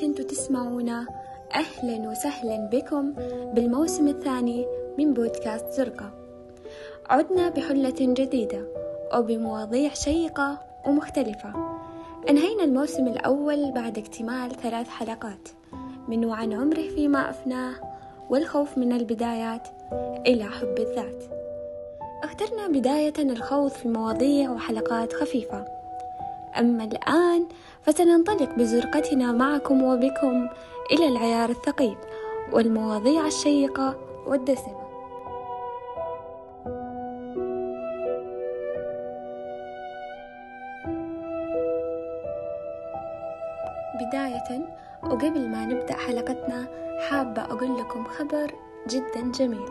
كنتوا تسمعونا أهلا وسهلا بكم بالموسم الثاني من بودكاست زرقة عدنا بحلة جديدة وبمواضيع شيقة ومختلفة. أنهينا الموسم الأول بعد اكتمال ثلاث حلقات من وعن عمره فيما أفناه والخوف من البدايات إلى حب الذات. اخترنا بداية الخوض في مواضيع وحلقات خفيفة. أما الآن فسننطلق بزرقتنا معكم وبكم إلى العيار الثقيل والمواضيع الشيقة والدسمة. بداية وقبل ما نبدأ حلقتنا حابة أقول لكم خبر جدا جميل.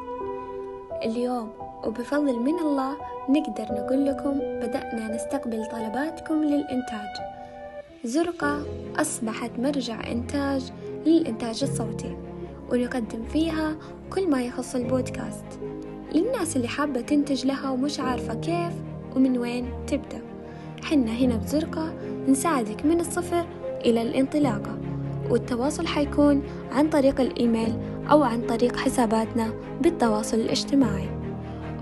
اليوم وبفضل من الله نقدر نقول لكم بدأنا نستقبل طلباتكم للإنتاج. زرقة أصبحت مرجع إنتاج للإنتاج الصوتي ونقدم فيها كل ما يخص البودكاست. للناس اللي حابة تنتج لها ومش عارفة كيف ومن وين تبدأ. حنا هنا بزرقة نساعدك من الصفر إلى الانطلاقة والتواصل حيكون عن طريق الإيميل أو عن طريق حساباتنا بالتواصل الاجتماعي.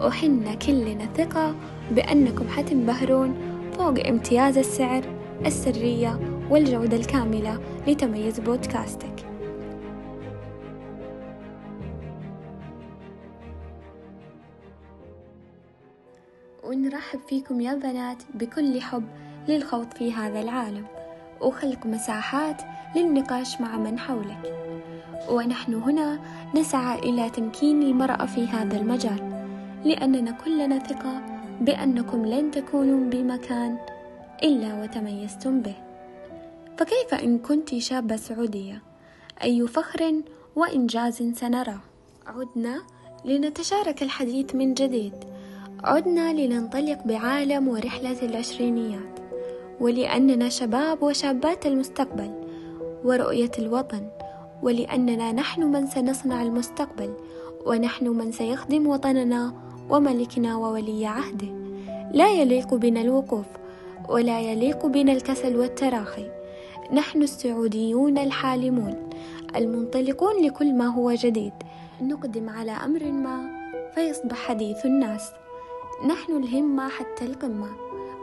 وحنا كلنا ثقة بأنكم حتنبهرون فوق امتياز السعر السرية والجودة الكاملة لتميز بودكاستك. ونرحب فيكم يا بنات بكل حب للخوض في هذا العالم. وخلق مساحات للنقاش مع من حولك. ونحن هنا نسعى إلى تمكين المرأة في هذا المجال لأننا كلنا ثقة بأنكم لن تكونوا بمكان إلا وتميزتم به. فكيف إن كنت شابة سعودية؟ أي فخر وإنجاز سنراه عدنا لنتشارك الحديث من جديد. عدنا لننطلق بعالم ورحلة العشرينيات. ولأننا شباب وشابات المستقبل ورؤية الوطن. ولأننا نحن من سنصنع المستقبل. ونحن من سيخدم وطننا وملكنا وولي عهده. لا يليق بنا الوقوف. ولا يليق بنا الكسل والتراخي. نحن السعوديون الحالمون المنطلقون لكل ما هو جديد. نقدم على أمر ما فيصبح حديث الناس. نحن الهمة حتى القمة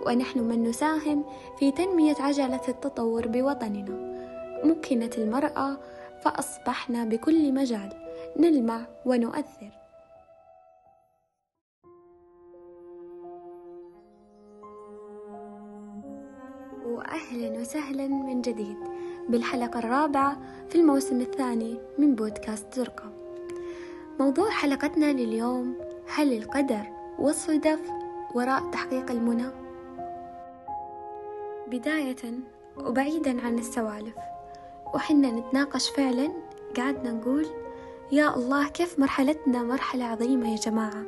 ونحن من نساهم في تنمية عجلة التطور بوطننا. مكنت المرأة فأصبحنا بكل مجال نلمع ونؤثر. وأهلا وسهلا من جديد. بالحلقة الرابعة في الموسم الثاني من بودكاست زرقة موضوع حلقتنا لليوم هل القدر والصدف وراء تحقيق المنى؟ بداية وبعيدا عن السوالف. وحنا نتناقش فعلا. قعدنا نقول يا الله كيف مرحلتنا مرحلة عظيمة يا جماعة.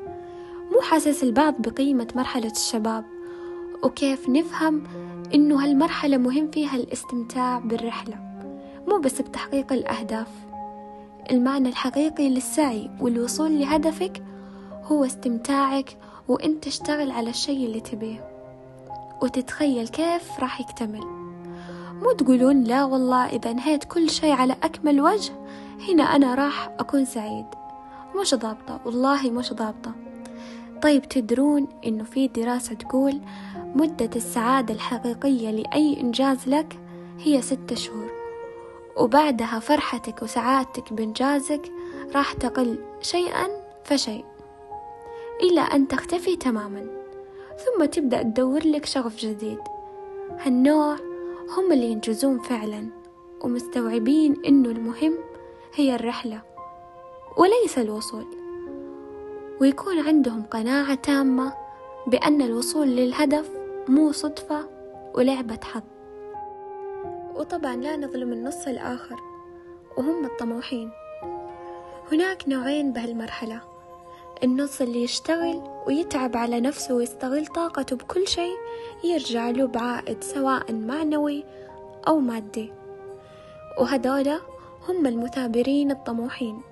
مو حاسس البعض بقيمة مرحلة الشباب. وكيف نفهم إنه هالمرحلة مهم فيها الاستمتاع بالرحلة مو بس بتحقيق الأهداف. المعنى الحقيقي للسعي والوصول لهدفك هو استمتاعك وانت تشتغل على الشيء اللي تبيه. وتتخيل كيف راح يكتمل. مو تقولون لا والله إذا انهيت كل شيء على أكمل وجه هنا أنا راح أكون سعيد. مش ضابطة والله مش ضابطة. طيب تدرون إنه في دراسة تقول مدة السعادة الحقيقية لأي إنجاز لك هي ستة شهور وبعدها فرحتك وسعادتك بإنجازك راح تقل شيئا فشيء إلى أن تختفي تماما ثم تبدأ تدور لك شغف جديد. هالنوع هم اللي ينجزون فعلا ومستوعبين إنه المهم هي الرحلة وليس الوصول. ويكون عندهم قناعة تامة بأن الوصول للهدف مو صدفة ولعبة حظ. وطبعا لا نظلم النص الآخر وهم الطموحين. هناك نوعين بهالمرحلة. النص اللي يشتغل ويتعب على نفسه ويستغل طاقته بكل شيء يرجع له بعائد سواء معنوي أو مادي. وهذولا هم المثابرين الطموحين.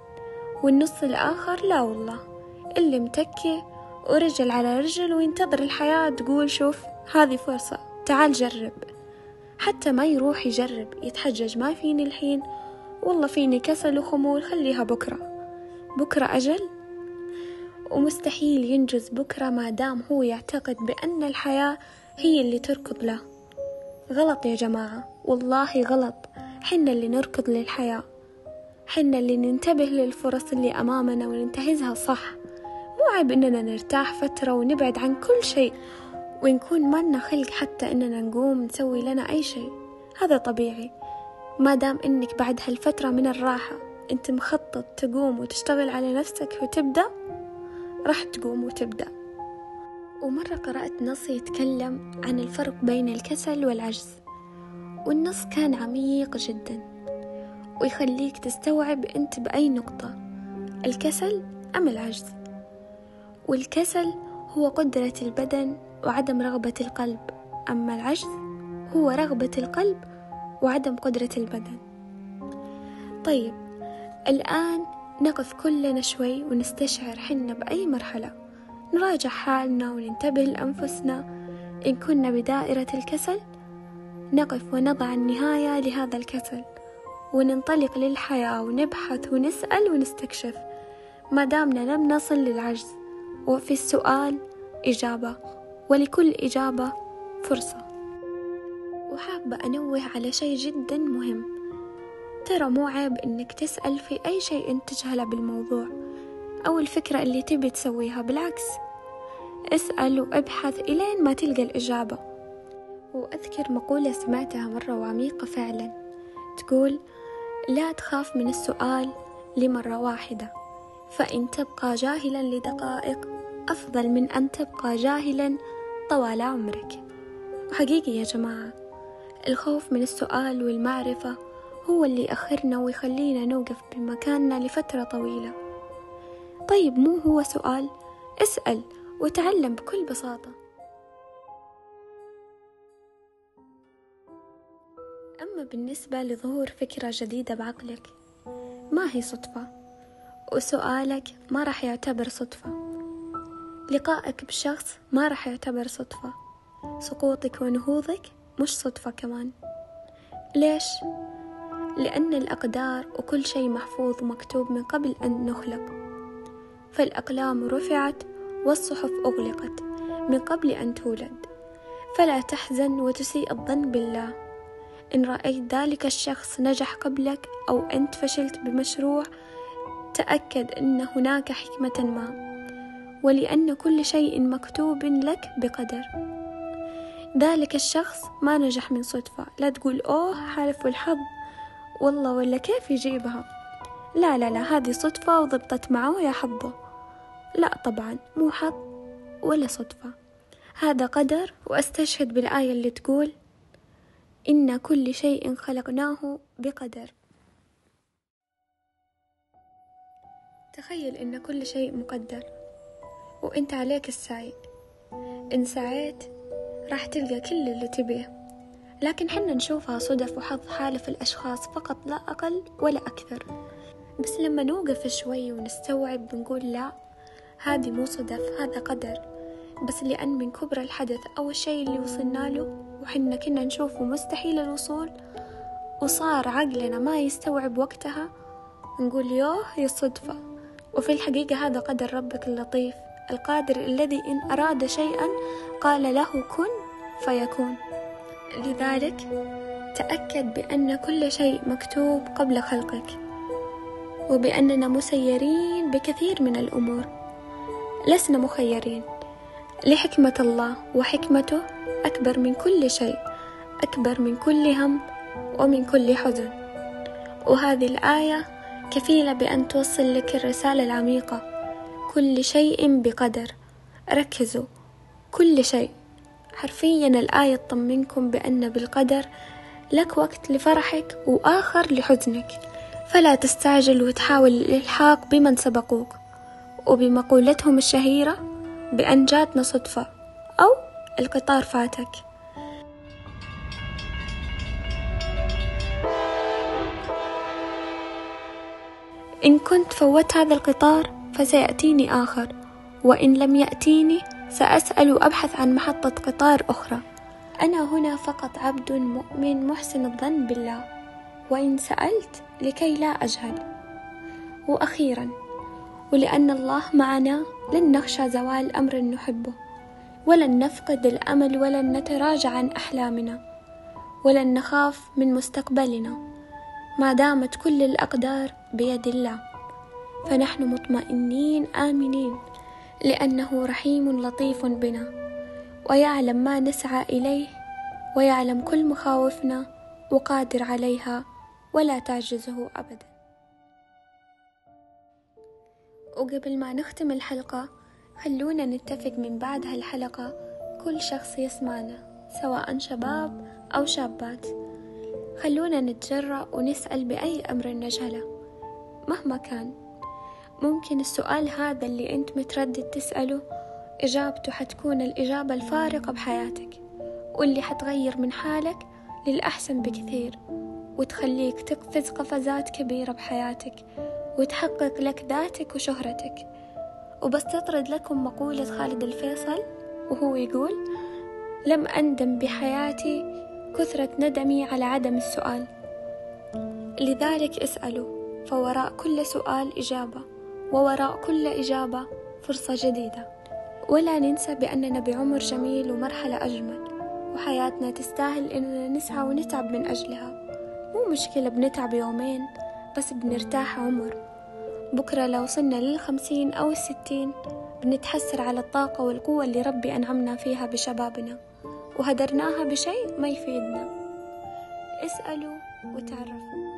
والنص الآخر لا والله. اللي متكي ورجل على رجل وينتظر الحياة تقول شوف هذه فرصة تعال جرب. حتى ما يروح يجرب يتحجج ما فيني الحين. والله فيني كسل وخمول خليها بكرة. بكرة أجل؟ ومستحيل ينجز بكرة ما دام هو يعتقد بأن الحياة هي اللي تركض له. غلط يا جماعة والله غلط. حنا اللي نركض للحياة. حنا اللي ننتبه للفرص اللي أمامنا وننتهزها صح. مو عيب إننا نرتاح فترة ونبعد عن كل شيء ونكون ما لنا خلق حتى إننا نقوم نسوي لنا أي شيء. هذا طبيعي. ما دام إنك بعد هالفترة من الراحة أنت مخطط تقوم وتشتغل على نفسك وتبدأ راح تقوم وتبدأ. ومرة قرأت نص يتكلم عن الفرق بين الكسل والعجز. والنص كان عميق جدا ويخليك تستوعب أنت بأي نقطة الكسل أم العجز. والكسل هو قدرة البدن وعدم رغبة القلب. أما العجز هو رغبة القلب وعدم قدرة البدن. طيب الآن نقف كلنا شوي ونستشعر حنا بأي مرحلة. نراجع حالنا وننتبه لأنفسنا. إن كنا بدائرة الكسل نقف ونضع النهاية لهذا الكسل. وننطلق للحياة ونبحث ونسأل ونستكشف. ما دامنا لم نصل للعجز وفي السؤال إجابة ولكل إجابة فرصة. وحابة أنوه على شيء جدا مهم. ترى مو عيب إنك تسأل في أي شيء أنت تجهله بالموضوع أو الفكرة اللي تبي تسويها بالعكس. اسأل وابحث إلين ما تلقى الإجابة. وأذكر مقولة سمعتها مرة وعميقة فعلا. تقول لا تخاف من السؤال لمرة واحدة. فإن تبقى جاهلا لدقائق أفضل من أن تبقى جاهلا طوال عمرك. وحقيقي يا جماعة الخوف من السؤال والمعرفة هو اللي يأخرنا ويخلينا نوقف بمكاننا لفترة طويلة. طيب مو هو سؤال؟ اسأل وتعلم بكل بساطة. أما بالنسبة لظهور فكرة جديدة بعقلك ما هي صدفة؟ وسؤالك ما راح يعتبر صدفة. لقائك بشخص ما راح يعتبر صدفة. سقوطك ونهوضك مش صدفة كمان. ليش؟ لأن الأقدار وكل شيء محفوظ ومكتوب من قبل أن نخلق. فالأقلام رفعت والصحف أغلقت من قبل أن تولد. فلا تحزن وتسيء الظن بالله. إن رأيت ذلك الشخص نجح قبلك أو أنت فشلت بمشروع تأكد أن هناك حكمة ما ولأن كل شيء مكتوب لك بقدر. ذلك الشخص ما نجح من صدفة. لا تقول أوه حالف الحظ. والله ولا كيف يجيبها؟ لا لا لا هذه صدفة وضبطت معه يا حظه. لا طبعا مو حظ ولا صدفة. هذا قدر وأستشهد بالآية اللي تقول إن كل شيء خلقناه بقدر. تخيل إن كل شيء مقدر وإنت عليك السعي. إن سعيت راح تلقى كل اللي تبيه. لكن حنا نشوفها صدف وحظ حالف الأشخاص فقط لا أقل ولا أكثر. بس لما نوقف شوي ونستوعب بنقول لا هذه مو صدف هذا قدر. بس لأن من كبر الحدث أو الشيء اللي وصلنا له وحنا كنا نشوفه مستحيل الوصول وصار عقلنا ما يستوعب وقتها نقول يوه هي صدفة. وفي الحقيقة هذا قدر ربك اللطيف القادر الذي إن أراد شيئا قال له كن فيكون. لذلك تأكد بأن كل شيء مكتوب قبل خلقك وبأننا مسيرين بكثير من الأمور. لسنا مخيرين لحكمة الله وحكمته أكبر من كل شيء أكبر من كل هم ومن كل حزن. وهذه الآية كفيلة بأن توصل لك الرسالة العميقة. كل شيء بقدر. ركزوا. كل شيء. حرفيا الآية تطمنكم بأن بالقدر لك وقت لفرحك وآخر لحزنك. فلا تستعجل وتحاول الإلحاق بمن سبقوك. وبمقولتهم الشهيرة بأن جاتنا صدفة أو القطار فاتك. إن كنت فوت هذا القطار فسيأتيني آخر وإن لم يأتيني سأسأل وأبحث عن محطة قطار أخرى. أنا هنا فقط عبد مؤمن محسن الظن بالله. وإن سألت لكي لا أجهل. وأخيرا ولأن الله معنا لن نخشى زوال أمر نحبه. ولن نفقد الأمل ولن نتراجع عن أحلامنا. ولن نخاف من مستقبلنا. ما دامت كل الأقدار بيد الله. فنحن مطمئنين آمنين لأنه رحيم لطيف بنا ويعلم ما نسعى إليه ويعلم كل مخاوفنا وقادر عليها ولا تعجزه أبدا. وقبل ما نختم الحلقة خلونا نتفق من بعد هالحلقة كل شخص يسمعنا سواء شباب أو شابات. خلونا نتجرأ ونسأل بأي أمر نجهله. مهما كان ممكن السؤال هذا اللي أنت متردد تسأله إجابته حتكون الإجابة الفارقة بحياتك واللي حتغير من حالك للأحسن بكثير وتخليك تقفز قفزات كبيرة بحياتك وتحقق لك ذاتك وشهرتك. وبس تطرد لكم مقولة خالد الفيصل وهو يقول لم أندم بحياتي كثرة ندمي على عدم السؤال. لذلك اسألوا فوراء كل سؤال إجابة ووراء كل إجابة فرصة جديدة. ولا ننسى بأننا بعمر جميل ومرحلة أجمل وحياتنا تستاهل إننا نسعى ونتعب من أجلها. مو مشكلة بنتعب يومين بس بنرتاح عمر. بكرة لو وصلنا للخمسين أو الستين بنتحسر على الطاقة والقوة اللي ربي أنعمنا فيها بشبابنا وهدرناها بشيء ما يفيدنا. اسألوا وتعرفوا.